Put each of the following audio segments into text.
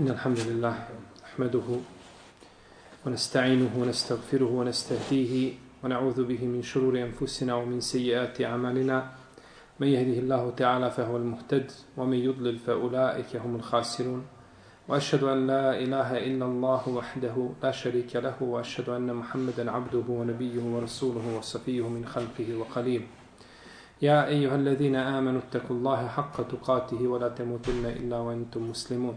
إن الحمد لله نحمده ونستعينه ونستغفره ونستهديه ونعوذ به من شرور أنفسنا ومن سيئات أعمالنا. من يهده الله تعالى فهو المهتد ومن يضلل فأولئك هم الخاسرون. وأشهد أن لا إله إلا الله وحده لا شريك له وأشهد أن محمدا عبده ونبيه ورسوله وصفيه من خلقه وقليل. يا أيها الذين آمنوا اتقوا الله حق تقاته ولا تموتن إلا وأنتم مسلمون.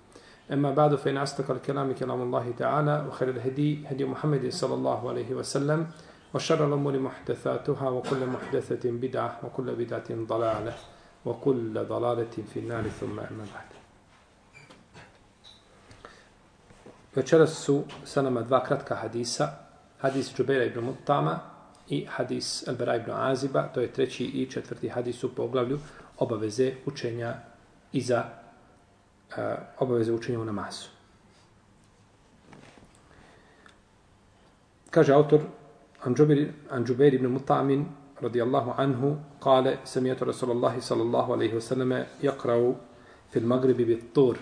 أما بعد فإن أصدق الكلام كلام الله تعالى وخير الهدي هدي محمد صلى الله عليه وسلم وشر الأمور محدثاتها وكل محدثة بدعة وكل بدعة ضلالة وكل ضلالة في النار ثم أما بعد. Večeras su sa nama dva kratka hadisa, hadis Džubeira i hadis Elbera ibn Aziba, to je treći i četvrti hadis u poglavlju obaveze učenja iza Eh, obaveze učenja u namazu. Kaže autor Anđubir, Džubeir ibn Mutamin radijallahu anhu kale samijetu Rasulullahi sallallahu alaihi wasallame jakrau fil magribi bit tur.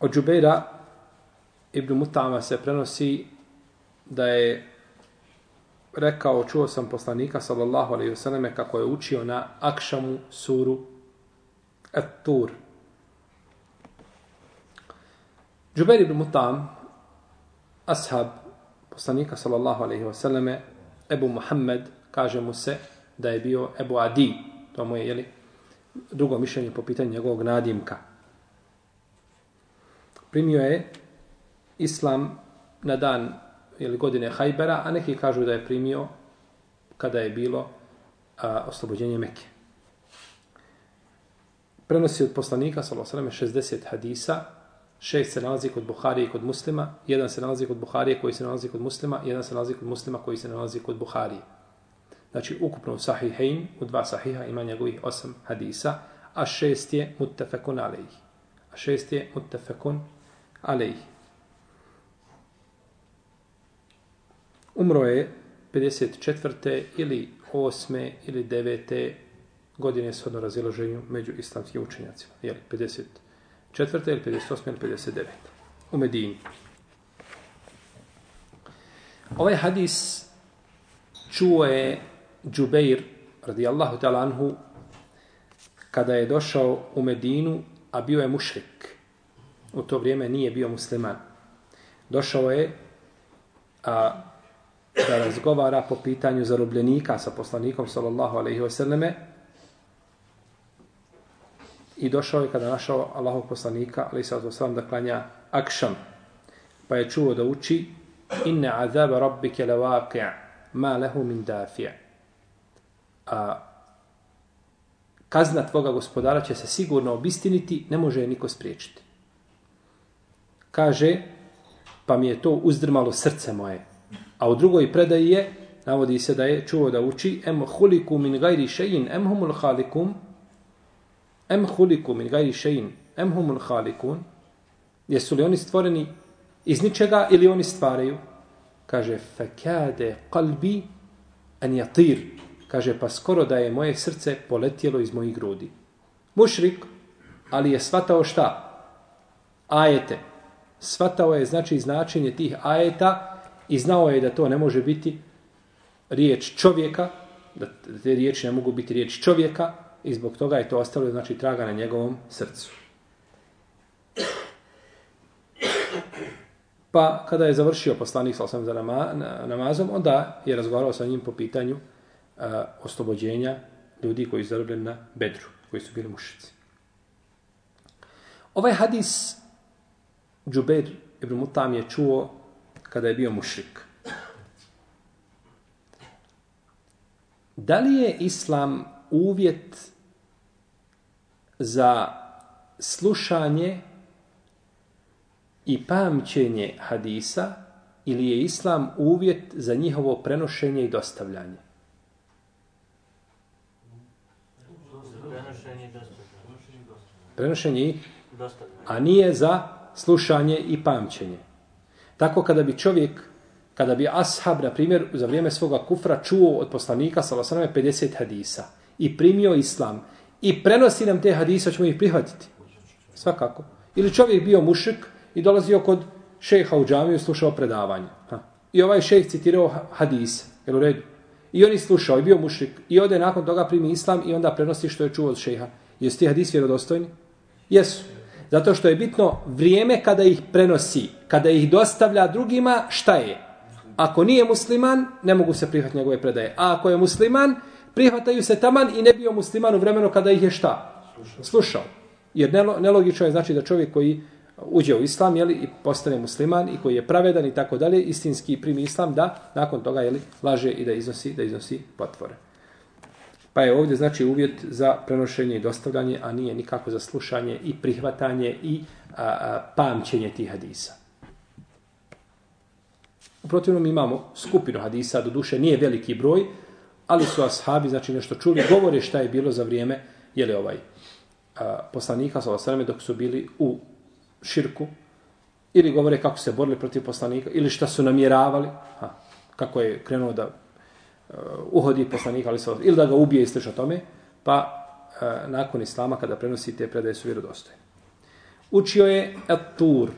Od Džubeira ibn Mutama se prenosi da je rekao, čuo sam poslanika sallallahu alaihi wasallame kako je učio na Akšamu suru At-Tur. Džubeir ibn Mutam, ashab poslanika sallallahu alaihi wasallam, Ebu Muhammed, kaže mu se da je bio Ebu Adi, to mu je, jeli, drugo mišljenje po pitanju njegovog nadimka. Primio je islam na dan ili godine Hajbera, a neki kažu da je primio kada je bilo a, oslobođenje Mekke. Prenosi od poslanika, sallallahu 60 hadisa, šest se nalazi kod Buhari i kod muslima, jedan se nalazi kod Buhari koji se nalazi kod muslima, jedan se nalazi kod muslima koji se nalazi kod Buhari. Znači, ukupno u sahihain, u dva sahiha ima njegovih osam hadisa, a šest je muttefekun alejih. A šest je muttefekun alejih. Umro je 54. ili 8. ili 9 godine s odno među islamskim učenjacima. Jeli, 54. ili 58. ili 59. U Medini. Ovaj hadis čuo je Džubeir, radijallahu ta'ala anhu, kada je došao u Medinu, a bio je mušrik. U to vrijeme nije bio musliman. Došao je a, da razgovara po pitanju zarobljenika sa poslanikom sallallahu alejhi ve i došao je kada našao Allahov poslanika ali salatu vesselam da klanja akšam. Pa je čuo da uči inna azab rabbike lawaqi' ma lahu min dafi' a kazna tvoga gospodara će se sigurno obistiniti ne može je niko spriječiti. Kaže pa mi je to uzdrmalo srce moje. A u drugoj predaji je, navodi se da je čuo da uči, em huliku min gajri šein, em humul halikum, em huliku min gajri šein, em humul halikun, jesu li oni stvoreni iz ničega ili oni stvaraju? Kaže, fekade kalbi en jatir. Kaže, pa skoro da je moje srce poletjelo iz mojih grudi. Mušrik, ali je svatao šta? Ajete. Svatao je znači značenje tih ajeta, I znao je da to ne može biti riječ čovjeka, da te riječi ne mogu biti riječ čovjeka i zbog toga je to ostalo znači traga na njegovom srcu. Pa kada je završio poslanik sa za nama, namazom, onda je razgovarao sa njim po pitanju a, oslobođenja ljudi koji su zarobljeni na bedru, koji su bili mušici. Ovaj hadis Džubeir ibn Mutam je čuo kada je bio mušik. Da li je islam uvjet za slušanje i pamćenje hadisa ili je islam uvjet za njihovo prenošenje i dostavljanje? Prenošenje i dostavljanje. A nije za slušanje i pamćenje. Tako kada bi čovjek, kada bi ashab, na primjer, za vrijeme svoga kufra čuo od poslanika, salasaname, 50 hadisa i primio islam i prenosi nam te hadise, ćemo ih prihvatiti. Svakako. Ili čovjek bio mušik i dolazio kod šeha u džamiju i slušao predavanje. Ha. I ovaj šejh citirao hadise. Jel u redu? I on je slušao i bio mušik. I ode nakon toga primi islam i onda prenosi što je čuo od šeha. Jesu ti hadisi vjerodostojni? Jesu. Zato što je bitno vrijeme kada ih prenosi, kada ih dostavlja drugima, šta je? Ako nije musliman, ne mogu se prihvatiti njegove predaje. A ako je musliman, prihvataju se taman i ne bio musliman u vremenu kada ih je šta? Slušao. Jer nelo- nelogično je znači da čovjek koji uđe u islam jeli, i postane musliman i koji je pravedan i tako dalje, istinski primi islam, da nakon toga jeli, laže i da iznosi, da iznosi potvore. Pa je ovdje znači uvjet za prenošenje i dostavljanje, a nije nikako za slušanje i prihvatanje i a, a, pamćenje tih hadisa. U protivnom imamo skupinu hadisa, do duše nije veliki broj, ali su ashabi znači nešto čuli, govore šta je bilo za vrijeme, je li ovaj a, poslanika sa osrame dok su bili u širku, ili govore kako se borili protiv poslanika, ili šta su namjeravali, ha, kako je krenuo da uh, uhodi poslanika, ali se, ili da ga ubije i slično tome, pa uh, nakon islama kada prenosi te predaje su vjerodostojne. Učio je Atur.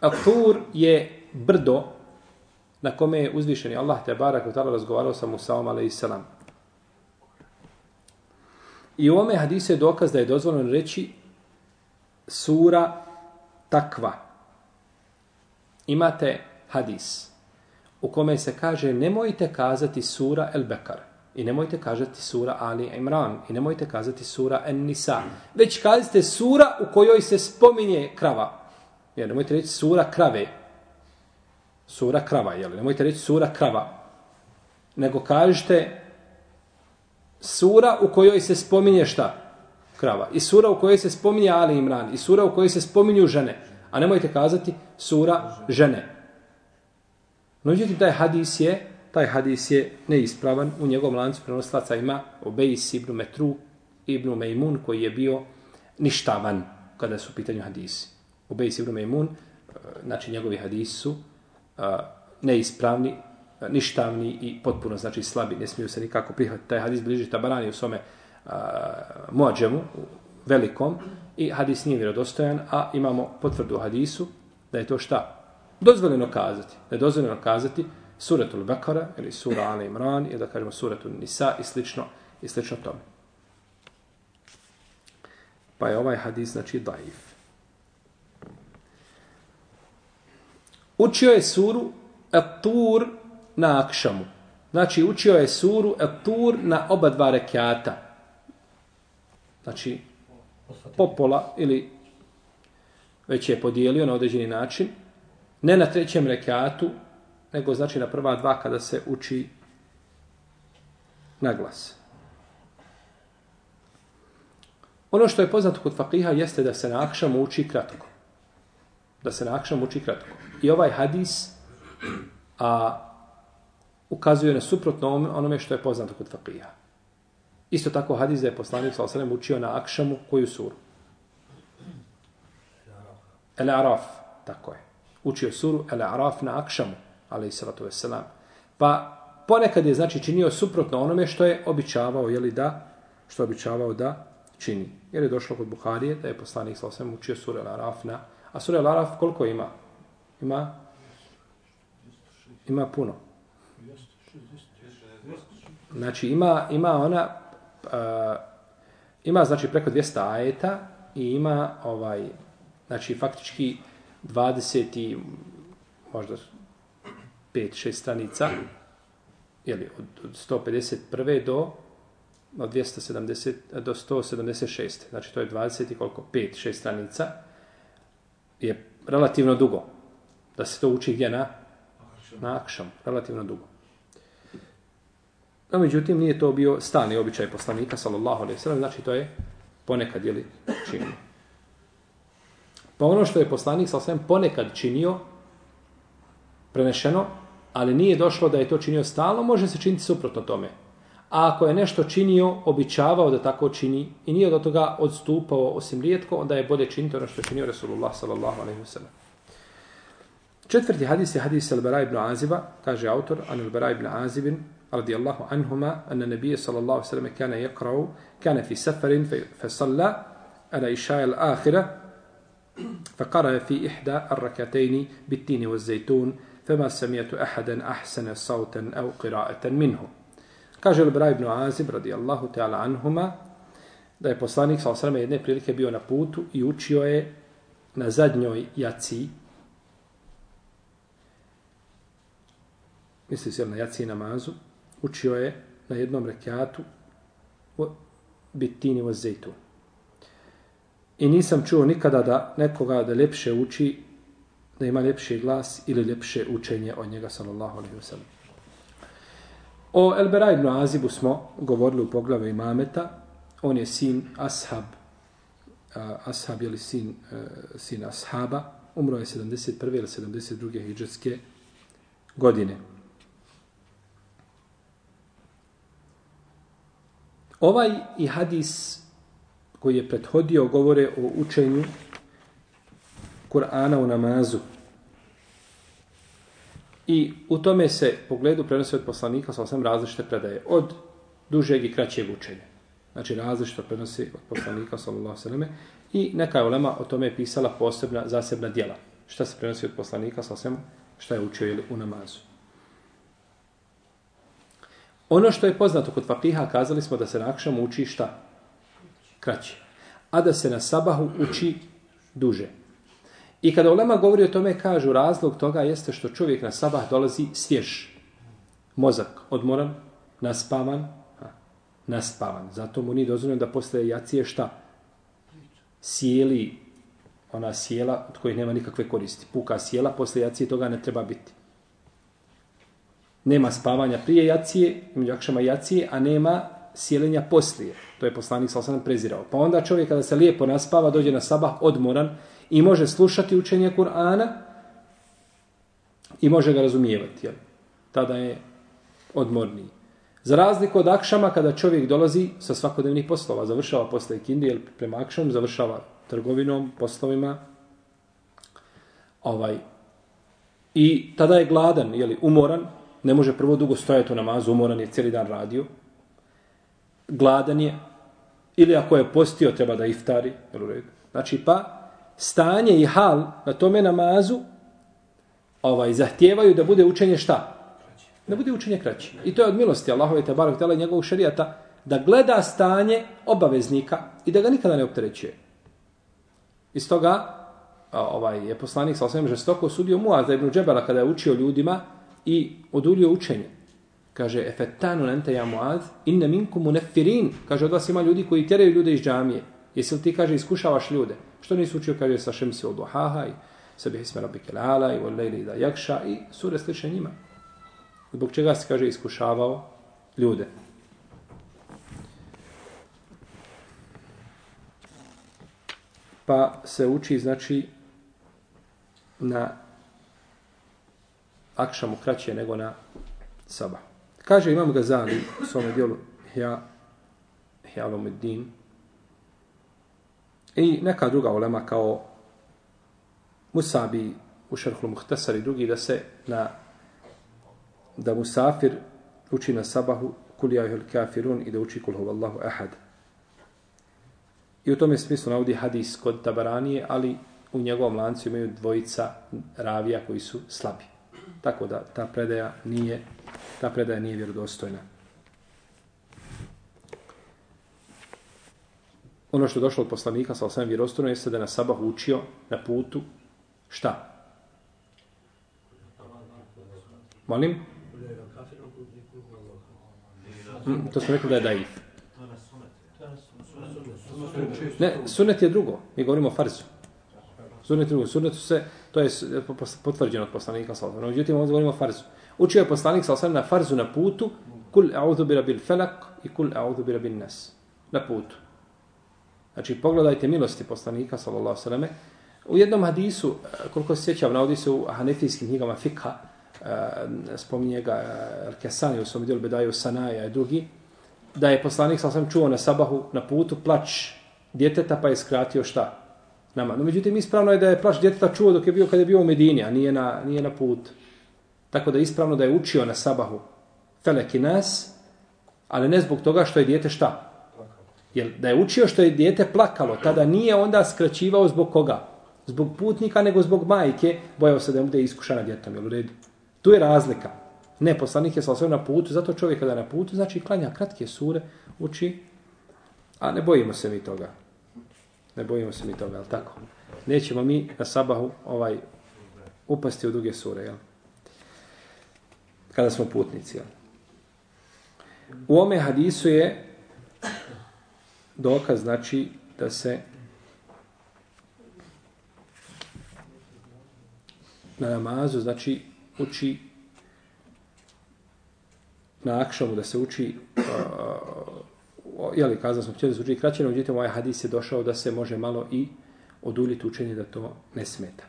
Atur je brdo na kome je uzvišeni Allah te barak tada razgovarao sa Musaom a.s. I u ovome hadisu je dokaz da je dozvoljeno reći sura takva. Imate hadis u kome se kaže nemojte kazati sura El Bekar i nemojte kazati sura Ali Imran i nemojte kazati sura En Nisa. Već kazite sura u kojoj se spominje krava. Jer nemojte reći sura krave. Sura krava, jel? Nemojte reći sura krava. Nego kažete sura u kojoj se spominje šta? Krava. I sura u kojoj se spominje Ali Imran. I sura u kojoj se spominju žene. A nemojte kazati sura žene. No, međutim, taj hadis je, taj hadis je neispravan. U njegovom lancu prenoslaca ima Obejs ibn Metru ibn Mejmun koji je bio ništavan kada su u pitanju hadisi. Obejs ibn Mejmun, e, znači njegovi hadisi su neispravni, ništavni i potpuno znači slabi. Ne smiju se nikako prihvatiti. Taj hadis bliži Tabarani u svome muadžemu, velikom, i hadis nije vjerodostojan, a imamo potvrdu u hadisu da je to šta? Dozvoljeno kazati. Da je dozvoljeno kazati suratul Bekara ili sura Ali Imran ili da kažemo suratul Nisa i slično, i slično tome. Pa je ovaj hadis znači daif. Učio je suru At-Tur na Akšamu. Znači, učio je suru At-Tur na oba dva rekiata. Znači, popola ili već je podijelio na određeni način, ne na trećem rekatu, nego znači na prva dva kada se uči na glas. Ono što je poznato kod fakiha jeste da se na akšamu uči kratko. Da se na akšamu uči kratko. I ovaj hadis a, ukazuje na suprotno onome što je poznato kod fakiha. Isto tako hadis da je poslanik sa osanem učio na akšamu koju suru? El Araf, tako je. Učio suru El Araf na akšamu, ali i salatu veselam. Pa ponekad je znači činio suprotno onome što je običavao, jeli da, što je običavao da čini. Jer je došlo kod Buharije da je poslanik sa osanem učio suru El Araf na... A sura El Araf koliko ima? Ima? Ima puno. Znači ima, ima ona uh, ima znači preko 200 ajeta i ima ovaj znači faktički 20 i možda 5 6 stranica je li od, od 151 do od 270 do 176 znači to je 20 i koliko 5 6 stranica je relativno dugo da se to uči gdje na na akšam relativno dugo No, međutim, nije to bio stani običaj poslanika, sallallahu alaihi sallam, znači to je ponekad, jeli, činio. Pa ono što je poslanik sallallahu alaihi ponekad činio, prenešeno, ali nije došlo da je to činio stalno, može se činiti suprotno tome. A ako je nešto činio, običavao da tako čini i nije do toga odstupao osim rijetko, onda je bolje činiti ono što je činio Resulullah sallallahu alaihi wa sallam. Četvrti hadis je hadis Al-Bara ibn Aziba, kaže autor, an Al-Bara ibn Azibin, radijallahu anhuma, anna nabije sallallahu sallam kana yakrau, kana fi safarin, fa salla, ala išaja al-akhira, فقرأ في إحدى الركعتين بالتين والزيتون فما سمعت أحدا أحسن صوتا أو قراءة منه Kaže Al-Bara ibn Azib, radijallahu ta'ala anhuma, da je poslanik sa osrame jedne prilike bio na putu i učio je na zadnjoj jaci, misli se na jaci namazu, učio je na jednom rekiatu bitini o zejtu. I nisam čuo nikada da nekoga da ljepše uči, da ima ljepši glas ili ljepše učenje od njega, sallallahu alaihi wasallam. O Elbera ibn Azibu smo govorili u poglavu imameta. On je sin Ashab. Ashab je li sin, e, sin Ashaba. Umro je 71. ili 72. hijđarske godine. Ovaj i hadis koji je prethodio govore o učenju Kur'ana u namazu. I u tome se pogledu prenose od poslanika sa osam različite predaje. Od dužeg i kraćeg učenja. Znači različito prenosi od poslanika sallallahu sallam. I neka je ulema o tome pisala posebna, zasebna dijela. Šta se prenosi od poslanika sa osam, šta je učio ili u namazu. Ono što je poznato kod fakiha, kazali smo da se na akšamu uči šta? Kraće. A da se na sabahu uči duže. I kada Ulema govori o tome, kažu razlog toga jeste što čovjek na sabah dolazi svjež. Mozak odmoran, naspavan, ha, naspavan. Zato mu nije dozvoljeno da posle jacije šta? Sjeli, ona sjela od kojih nema nikakve koristi. Puka sjela, posle jacije toga ne treba biti. Nema spavanja prije jacije, među akšama jacije, a nema sjelenja poslije. To je poslanik sa osanem prezirao. Pa onda čovjek kada se lijepo naspava, dođe na sabah odmoran, i može slušati učenje Kur'ana i može ga razumijevati. Jel? Tada je odmorniji. Za razliku od akšama, kada čovjek dolazi sa svakodnevnih poslova, završava posle ikindi, jel, prema akšom, završava trgovinom, poslovima, ovaj, i tada je gladan, jeli, umoran, ne može prvo dugo stojati u namazu, umoran je, cijeli dan radio, gladan je, ili ako je postio, treba da iftari, jel, u redu. Znači, pa, stanje i hal na tome namazu ovaj zahtijevaju da bude učenje šta? Da bude učenje kraće. I to je od milosti Allahove te barek tela njegovog šerijata da gleda stanje obaveznika i da ga nikada ne opterećuje. Iz toga ovaj, je poslanik sa osvijem žestoko osudio Muaz ibn Džebela kada je učio ljudima i odulio učenje. Kaže, efetanu lente ja muad, inne minkum munefirin. Kaže, od vas ima ljudi koji tjeraju ljude iz džamije. Jesi li ti, kaže, iskušavaš ljude? Što nisu učio, kaže, sa šemsi od duhaha i sebi hisme rabbi kelala i volejli da jakša i sure sliče njima. Zbog čega se, kaže, iskušavao ljude. Pa se uči, znači, na akšamu kraće nego na sabah. Kaže, imam Gazali u svome dijelu Hja, Hja Lomeddin, I neka druga ulema kao Musabi u šerhlu muhtasar i drugi da se na da Musafir uči na sabahu kul ja kafirun i da uči kulhu huvallahu ahad. I u tome smislu navodi hadis kod Tabaranije, ali u njegovom lancu imaju dvojica ravija koji su slabi. Tako da ta predaja nije ta predaja nije vjerodostojna. ono što je došlo od poslanika sa osam vjerostojno jeste da na sabah učio na putu šta? Molim? Mm, to smo rekli da je daif. Ne, sunet je drugo. Mi govorimo o farzu. Sunet je drugo. Sunet se, to je eh, potvrđeno od poslanika sa osam. Međutim, ovdje govorimo o farzu. Učio je poslanik sa osam na farzu na putu kul a'udhu bi rabbil falak i kul a'udhu bi rabbin nas. Na putu. Znači, pogledajte milosti poslanika, sallallahu alejhi U jednom hadisu, eh, koliko se sjećam, navodi se u hanefijskim knjigama Fikha, eh, spominje ga Al-Kesani u svom dijelu Bedaju Sanaja i drugi, da je poslanik, sam sam čuo na sabahu, na putu, plač djeteta, pa je skratio šta? Nama. No, međutim, ispravno je da je plač djeteta čuo dok je bio kada je bio u Medini, a nije na, nije na put. Tako da je ispravno da je učio na sabahu Felek i Nas, ali ne zbog toga što je dijete šta? Jer da je učio što je dijete plakalo, tada nije onda skraćivao zbog koga? Zbog putnika, nego zbog majke, bojao se da je bude iskušana djetom. Jel u redu? Tu je razlika. Ne, poslanik je sa na putu, zato čovjek kada je na putu, znači klanja kratke sure, uči, a ne bojimo se mi toga. Ne bojimo se mi toga, ali tako? Nećemo mi na sabahu ovaj upasti u druge sure, jel? Kada smo putnici, jel? U ome hadisu je dokaz, znači, da se na namazu, znači, uči na akšamu da se uči uh, jeli, kazali smo htjeli da se uči kraće, no međutim ovaj hadis je došao da se može malo i oduljiti učenje da to ne smeta.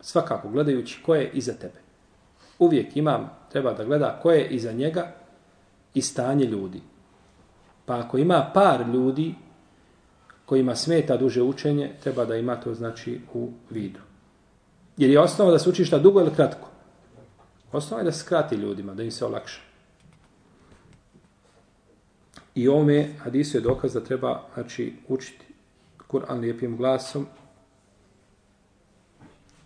Svakako, gledajući ko je iza tebe. Uvijek imam, treba da gleda ko je iza njega i stanje ljudi. Pa ako ima par ljudi kojima smeta duže učenje, treba da ima to znači u vidu. Jer je osnova da se uči šta dugo ili kratko. Osnova je da se skrati ljudima, da im se olakša. I ome hadisu je dokaz da treba znači, učiti Kur'an lijepim glasom.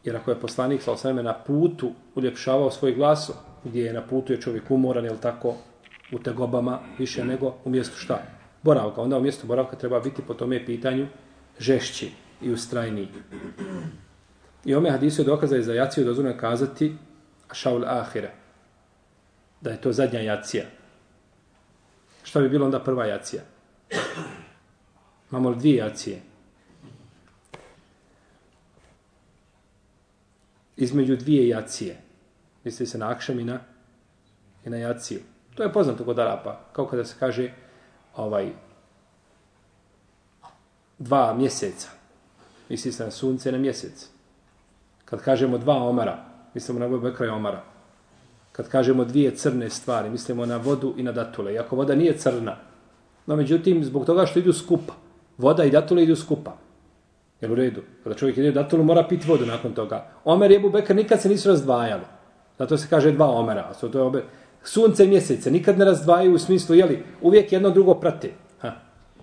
Jer ako je poslanik sa osvrame na putu uljepšavao svoj glas, gdje je na putu je čovjek umoran, jel tako, u tegobama više nego u mjestu šta? Boravka. Onda u mjestu boravka treba biti po tome pitanju žešći i ustrajniji. I ome hadisu je dokaz da je za jaciju dozvoljeno kazati šaul ahire. Da je to zadnja jacija. Šta bi bilo onda prva jacija? Imamo li dvije jacije? Između dvije jacije. Misli se na akšam i na, i na jaciju. To je poznato kod Arapa. Kao kada se kaže ovaj dva mjeseca. Misli se na sunce i na mjesec. Kad kažemo dva omara, mislimo na Bekra i Omara. Kad kažemo dvije crne stvari, mislimo na vodu i na datule. Iako voda nije crna, no međutim, zbog toga što idu skupa, voda i datule idu skupa. Jel u redu? Kada čovjek ide datulu, mora piti vodu nakon toga. Omer i Ebu Bekr nikad se nisu razdvajali. Zato se kaže dva omera. To je obe... Sunce i mjesece nikad ne razdvajaju u smislu, jeli, uvijek jedno drugo prate. Ha.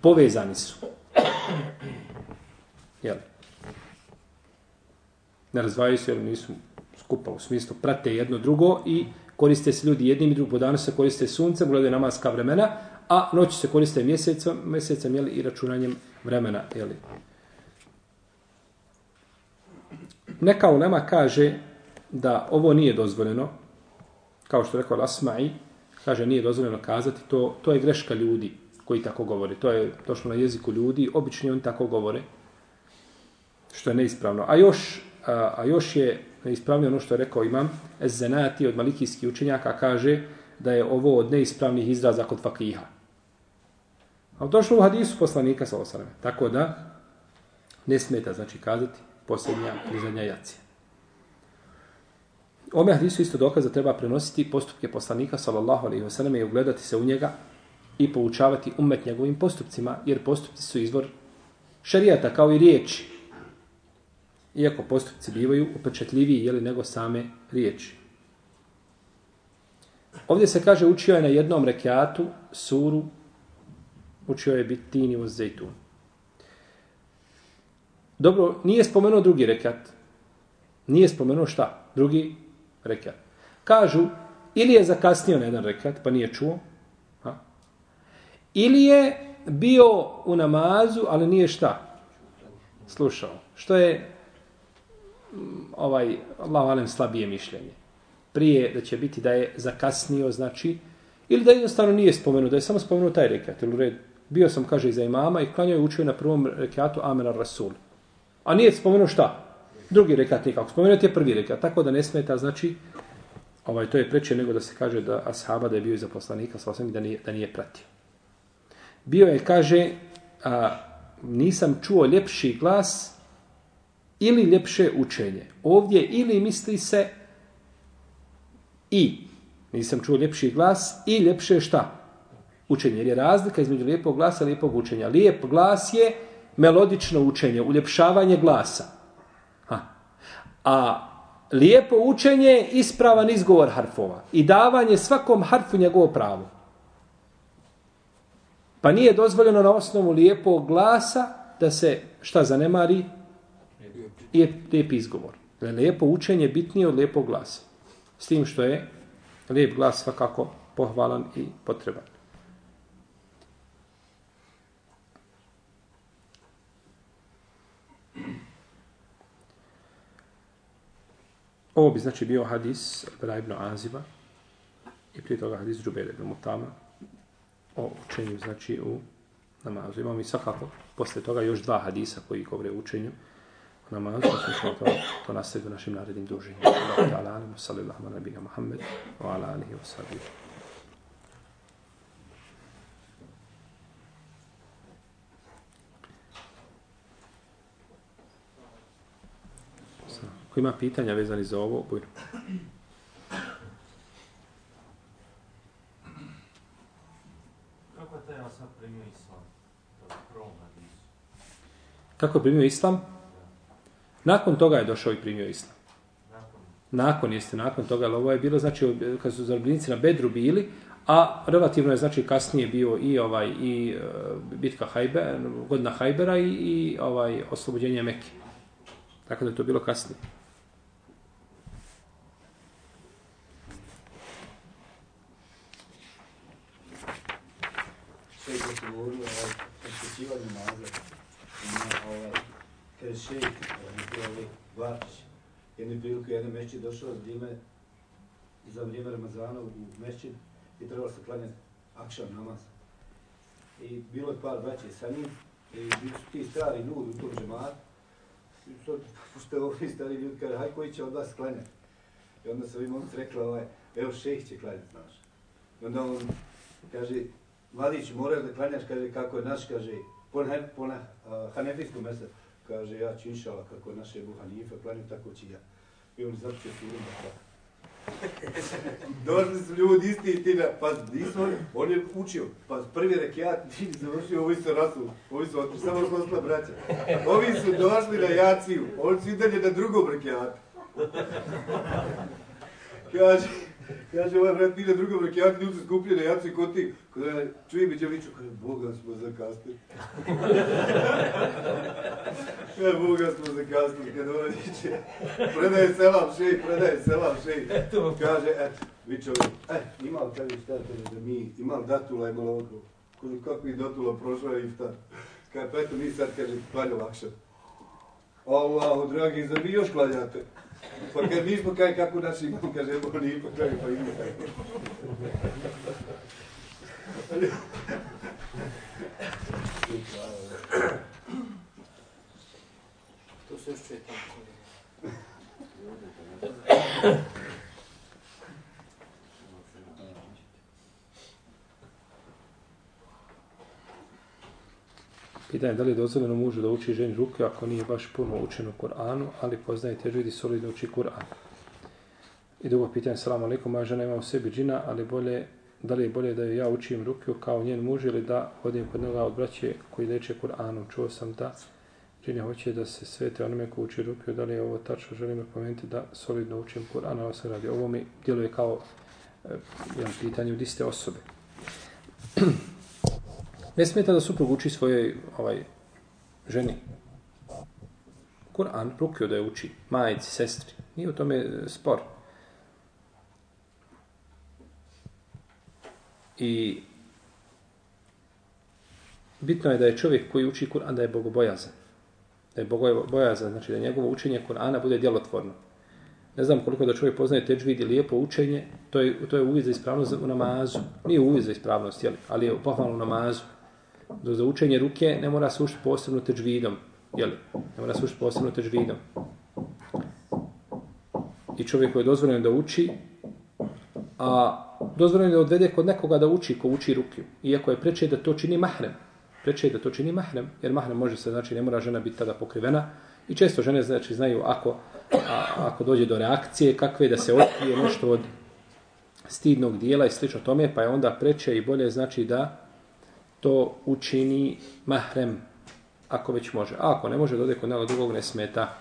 Povezani su. Jel? Ne razdvajaju se, jer nisu skupa u smislu prate jedno drugo i koriste se ljudi jednim i drugim. Po danu se koriste sunce, gledaju namaska vremena, a noći se koriste mjesecom, mjesecom jeli, i računanjem vremena. Jeli. Neka ulema kaže da ovo nije dozvoljeno, kao što rekao Lasma'i, kaže nije dozvoljeno kazati, to, to je greška ljudi koji tako govore. To je došlo na jeziku ljudi, obični oni tako govore, što je neispravno. A još, a, a još je neispravni ono što je rekao imam, Ezenati od malikijskih učenjaka kaže da je ovo od neispravnih izraza kod fakiha. A došlo u hadisu poslanika sa osarame. Tako da ne smeta, znači kazati posljednja i zadnja jacija. Ome hadisu isto dokaz da treba prenositi postupke poslanika sallallahu alaihi wasallam i ugledati se u njega i poučavati umet njegovim postupcima, jer postupci su izvor šarijata kao i riječi iako postupci bivaju upečetljiviji jeli, nego same riječi. Ovdje se kaže učio je na jednom rekiatu suru, učio je bitini uz zejtun. Dobro, nije spomenuo drugi rekat. Nije spomenuo šta? Drugi rekat. Kažu, ili je zakasnio na jedan rekat, pa nije čuo. Ha? Ili je bio u namazu, ali nije šta? Slušao. Što je Mm, ovaj, Allah valem slabije mišljenje. Prije da će biti da je zakasnio, znači, ili da jednostavno nije spomenuo, da je samo spomenuo taj rekat, ili u red. Bio sam, kaže, iza imama i klanjao je učio na prvom rekatu Amen al-Rasul. A nije spomenuo šta? Drugi rekat nikako. Spomenuo je prvi rekat, tako da ne smeta, znači, ovaj, to je preče nego da se kaže da ashaba da je bio iza poslanika, sa osam da nije, da nije pratio. Bio je, kaže, a, nisam čuo ljepši glas ili ljepše učenje. Ovdje ili misli se i, nisam čuo ljepši glas, i ljepše šta? Učenje. Jer je razlika između lijepog glasa i lijepog učenja. Lijep glas je melodično učenje, uljepšavanje glasa. Ha. A lijepo učenje je ispravan izgovor harfova i davanje svakom harfu njegovo pravo. Pa nije dozvoljeno na osnovu lijepog glasa da se šta zanemari je lijep izgovor. Lijepo učenje je bitnije od lijepog glasa. S tim što je lijep glas svakako pohvalan i potreban. Ovo bi znači bio hadis Bera ibn Aziba i prije toga hadis Džubeda ibn Mutama o učenju znači u namazu. Imamo i svakako posle toga još dva hadisa koji govore o učenju u namazu. Pa smo to, to nastaviti u našim narednim druženjima. Allah ta'ala alimu sallallahu ala nabina Muhammed wa ala alihi wa sallam. Ko ima pitanja vezani za ovo, bujno. Kako je taj Asad primio islam? Kako je primio islam? Nakon toga je došao i primio islam. Nakon jeste, nakon toga, ali ovo je bilo, znači, kad su zarobljenici na Bedru bili, a relativno je, znači, kasnije bio i ovaj i e, bitka Hajbe, godina Hajbera i, i ovaj oslobođenje Mekke. Tako da je to bilo kasnije. sve što se govorilo o posjećivanju. Ima ovaj, kaže šejk, ovaj, to je ovaj Vačić. Jedne prilike jedan mešćid došao za vrijeme, za vrijeme Ramazana u mešćid i trebalo se klanjati akšan namaz. I bilo je par braće sa njim i bili su ti stari ljudi u tom džematu. I sad, pošto je ovi stari ljudi, kaže, haj koji će od vas klanjati? I onda se ovi momci rekla, ovaj, evo šejh će klanjati, znaš. I onda on kaže, Mladić, moraš da klanjaš, kaže, kako je naš, kaže, po, ne, po ne, uh, hanefijskom mesecu. Kaže, ja ću inšala, kako je naše Ebu Hanife, klanjam, tako će ja. I on surom da klanja. Došli su ljudi isti i ti na, pa nismo, on je učio, pa prvi rekiat, ti završio, ovi su rasul, ovi su otišli, samo što ostala braća. Ovi su došli na jaciju, oni su i dalje na drugom rekiatu. Kaže, Kaže, ovaj brat ide drugom rekiatu, ljudi se skuplje na jaci kod ti. Kada čuje mi djeviću, kaže, Boga smo zakasnili. kaže, Boga smo zakasnili, kada ona viče. Predaje selam šej, predaje selam šej. Kaže, eto, viče ovaj, e, ima li tebi šta kaže, da mi, ima li datula, ima li ovako. Kaže, kako mi datula prošla je iftar. Kaže, pa eto, mi sad, kaže, klanja lakše. Allahu, dragi, zar vi još klanjate? Pa kad mi smo kaj kako naši imam, kaže, evo ni ipak kaže, pa ima kaj. To se još čuje tamo. Pitanje je da li je dozvoljeno mužu da uči ženi ruke ako nije baš puno učen u Kur'anu, ali poznaje težu i solidno uči Kur'an. I drugo pitanje, salamu alaikum, moja žena ima u sebi džina, ali bolje, da li je bolje da joj ja učim ruke kao njen muž ili da hodim kod njega od braće koji leče Kur'anu. Čuo sam da džine hoće da se svete onome ko uči ruke, da li je ovo tačno, želim pomenuti da solidno učim Kur'an, ovo se radi. Ovo mi djeluje kao eh, e, jedan pitanje od iste osobe. Ne smeta da suprug uči svojoj ovaj, ženi. Kur'an rukio da je uči, majici, sestri. Nije u tome e, spor. I bitno je da je čovjek koji uči Kur'an da je bogobojazan. Da je bogobojazan, znači da njegovo učenje Kur'ana bude djelotvorno. Ne znam koliko da čovjek poznaje teđvid i lijepo učenje, to je, to je uvijek za ispravnost u namazu. Nije uvijek za ispravnost, jeli, ali je pohvalno u namazu do za učenje ruke ne mora se učiti posebno teđvidom. Jeli? Ne mora se učiti posebno teđvidom. I čovjeku je dozvoljeno da uči, a dozvoljeno je da odvede kod nekoga da uči ko uči rukiju. Iako je preče da to čini mahrem. Preče da to čini mahrem, jer mahrem može se, znači ne mora žena biti tada pokrivena I često žene znači znaju ako, a, ako dođe do reakcije kakve da se otkrije nešto od stidnog dijela i slično tome, pa je onda preče i bolje znači da to učini mahrem ako već može. A ako ne može, dode kod nekog drugog ne smeta.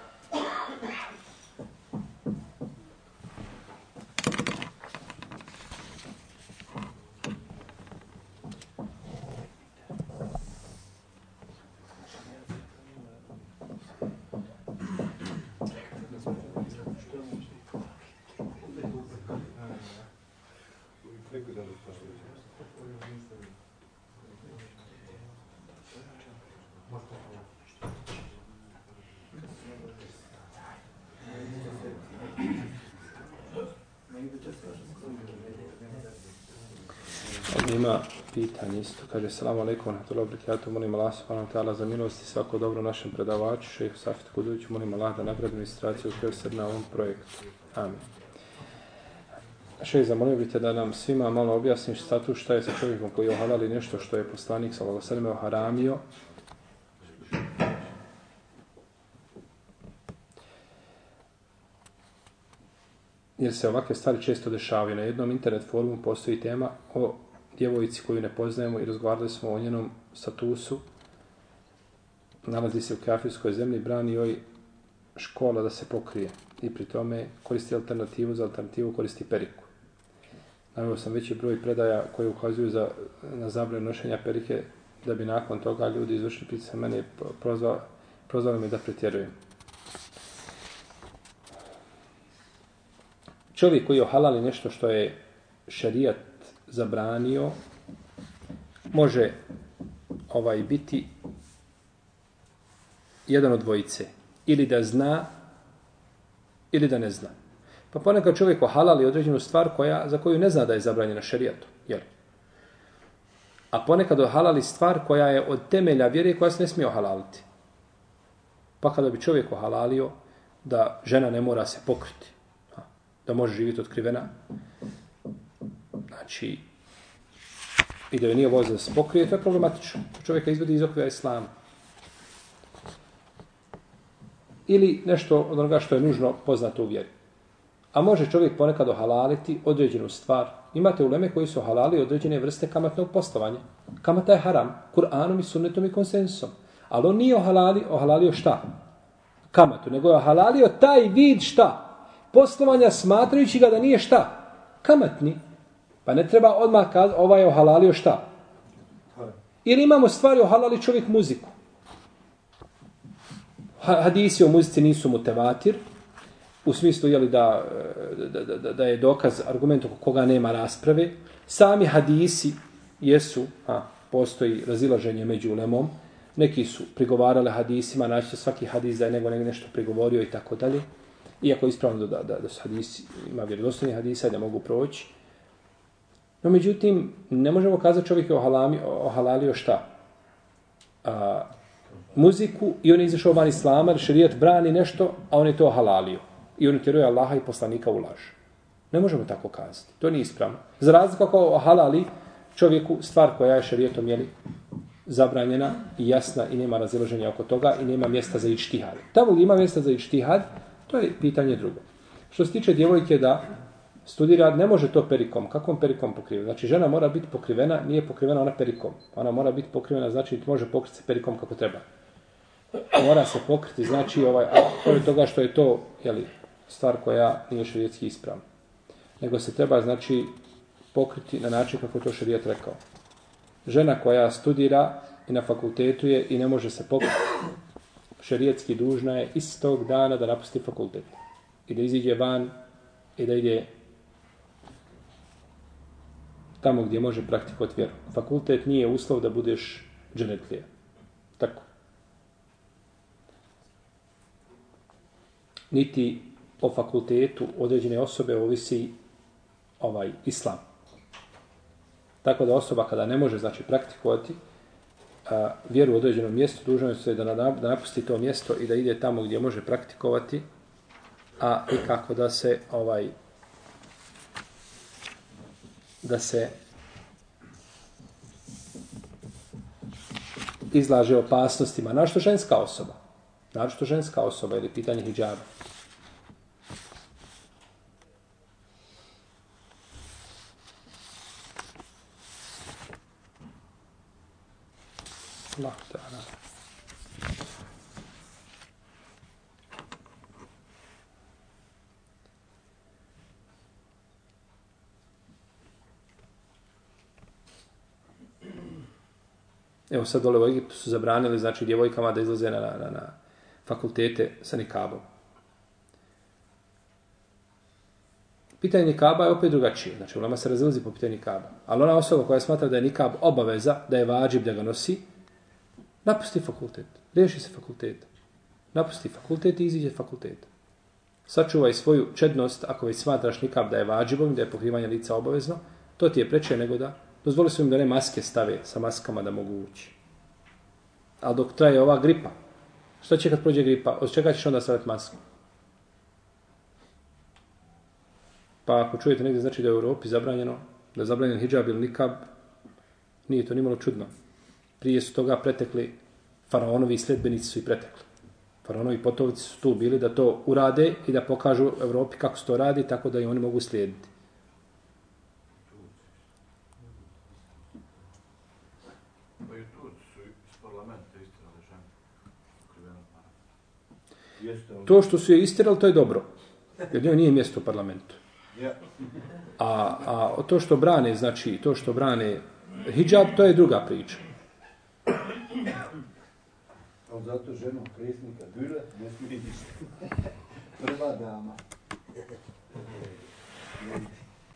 Ima pitanje isto. Kaže, salamu alaikum, rahmatullahi wabarakatuh, molim Allah subhanahu wa ta'ala za milost i svako dobro našem predavaču, šehu Safit Kuduću, molim Allah da nagradi administraciju koja se na ovom projektu. Amin. Šehi, zamolio bih te da nam svima malo objasniš status šta je sa čovjekom koji je ohalali nešto što je poslanik sa Lagosarime oharamio. Jer se ovakve stvari često dešavaju. Na jednom internet forumu postoji tema o djevojci koju ne poznajemo i razgovarali smo o njenom statusu. Nalazi se u kafirskoj zemlji, brani joj škola da se pokrije i pri tome koristi alternativu, za alternativu koristi periku. Navio sam veći broj predaja koje ukazuju za, na zabranu nošenja perike da bi nakon toga ljudi izvršili pritisak mene prozvali, prozvali me da pretjerujem. Čovjek koji je ohalali nešto što je šarijat zabranio može ovaj biti jedan od dvojice ili da zna ili da ne zna. Pa ponekad čovjek ohalali određenu stvar koja, za koju ne zna da je zabranjena šerijatu. Jel? A ponekad ohalali stvar koja je od temelja vjere koja se ne smije ohalaliti. Pa kada bi čovjek ohalalio da žena ne mora se pokriti, da može živjeti otkrivena, znači, i da je nije voza s pokrije, to je problematično. Čovjeka izvedi iz okvira islama. Ili nešto od onoga što je nužno poznato u vjeri. A može čovjek ponekad ohalaliti određenu stvar. Imate uleme koji su halali određene vrste kamatnog postovanja. Kamata je haram, Kur'anom i sunnetom i konsensusom. Ali on nije ohalali, ohalalio šta? Kamatu, nego je ohalalio taj vid šta? Postovanja smatrajući ga da nije šta? Kamatni. Pa ne treba odmah kaz, ovaj je ohalalio šta? Ili imamo stvari ohalali čovjek muziku. Hadisi o muzici nisu mutevatir, u smislu je li da, da, da, da je dokaz argument oko koga nema rasprave. Sami hadisi jesu, a, postoji razilaženje među ulemom, neki su prigovarali hadisima, naći svaki hadis da je nego nešto prigovorio i tako dalje. Iako je ispravno da, da, da su hadisi, ima vjerodostojni hadisa da mogu proći. No, međutim, ne možemo kazati čovjek je ohalami, ohalalio šta? A, muziku i on je izašao van islama, šerijat brani nešto, a on je to ohalalio. I on utjeruje Allaha i poslanika u laž. Ne možemo tako kazati. To nije ispravno. Za razliku ako ohalali čovjeku stvar koja je šerijetom jeli, zabranjena i jasna i nema razilaženja oko toga i nema mjesta za ičtihad. Tamo gdje ima mjesta za ičtihad, to je pitanje drugo. Što se tiče djevojke da studira, ne može to perikom. Kakvom perikom pokriva? Znači, žena mora biti pokrivena, nije pokrivena ona perikom. Ona mora biti pokrivena, znači, može pokriti se perikom kako treba. Mora se pokriti, znači, ovaj, a pored toga što je to, jeli, stvar koja nije šarijetski ispravna. Nego se treba, znači, pokriti na način kako to šarijet rekao. Žena koja studira i na fakultetu je i ne može se pokriti, šarijetski dužna je istog dana da napusti fakultet. I da iziđe van i da ide tamo gdje može praktikovati vjeru. Fakultet nije uslov da budeš dženetlija. Tako. Niti o fakultetu određene osobe ovisi ovaj islam. Tako da osoba kada ne može znači praktikovati a, vjeru u određenom mjestu, dužno je da, da napusti to mjesto i da ide tamo gdje može praktikovati, a i kako da se ovaj da se izlaže opasnostima. Našto ženska osoba? našto ženska osoba ili pitanje hijjaba. Allah ta'ala. Evo sad dole u Egiptu su zabranili, znači, djevojkama da izlaze na, na, na, fakultete sa nikabom. Pitanje nikaba je opet drugačije. Znači, u se razilazi po pitanju nikaba. Ali ona osoba koja smatra da je nikab obaveza, da je vađib da ga nosi, napusti fakultet. Riješi se fakulteta. Napusti fakultet i iziđe fakulteta. Sačuvaj svoju čednost ako već smatraš nikab da je vađibom, da je pokrivanje lica obavezno, to ti je preče nego da Dozvoli su im da ne maske stave sa maskama da mogu ući. Ali dok traje ova gripa, što će kad prođe gripa? Od čega ćeš onda staviti masku? Pa ako čujete negdje, znači da je u Europi zabranjeno, da je zabranjen hijab ili nikab, nije to nimalo čudno. Prije su toga pretekli faraonovi i sledbenici su i pretekli. Faraonovi potovici su tu bili da to urade i da pokažu Europi kako se to radi, tako da i oni mogu slijediti. Pa i tu su iz parlamenta istirali ženu. Kriveno para. Jeste, ali... To što su je istirali, to je dobro. Jer njoj nije mjesto u parlamentu. A, a to što brane, znači, to što brane hijab, to je druga priča. Ali zato ženom presnika Güle ne smije ništa. Prva dama.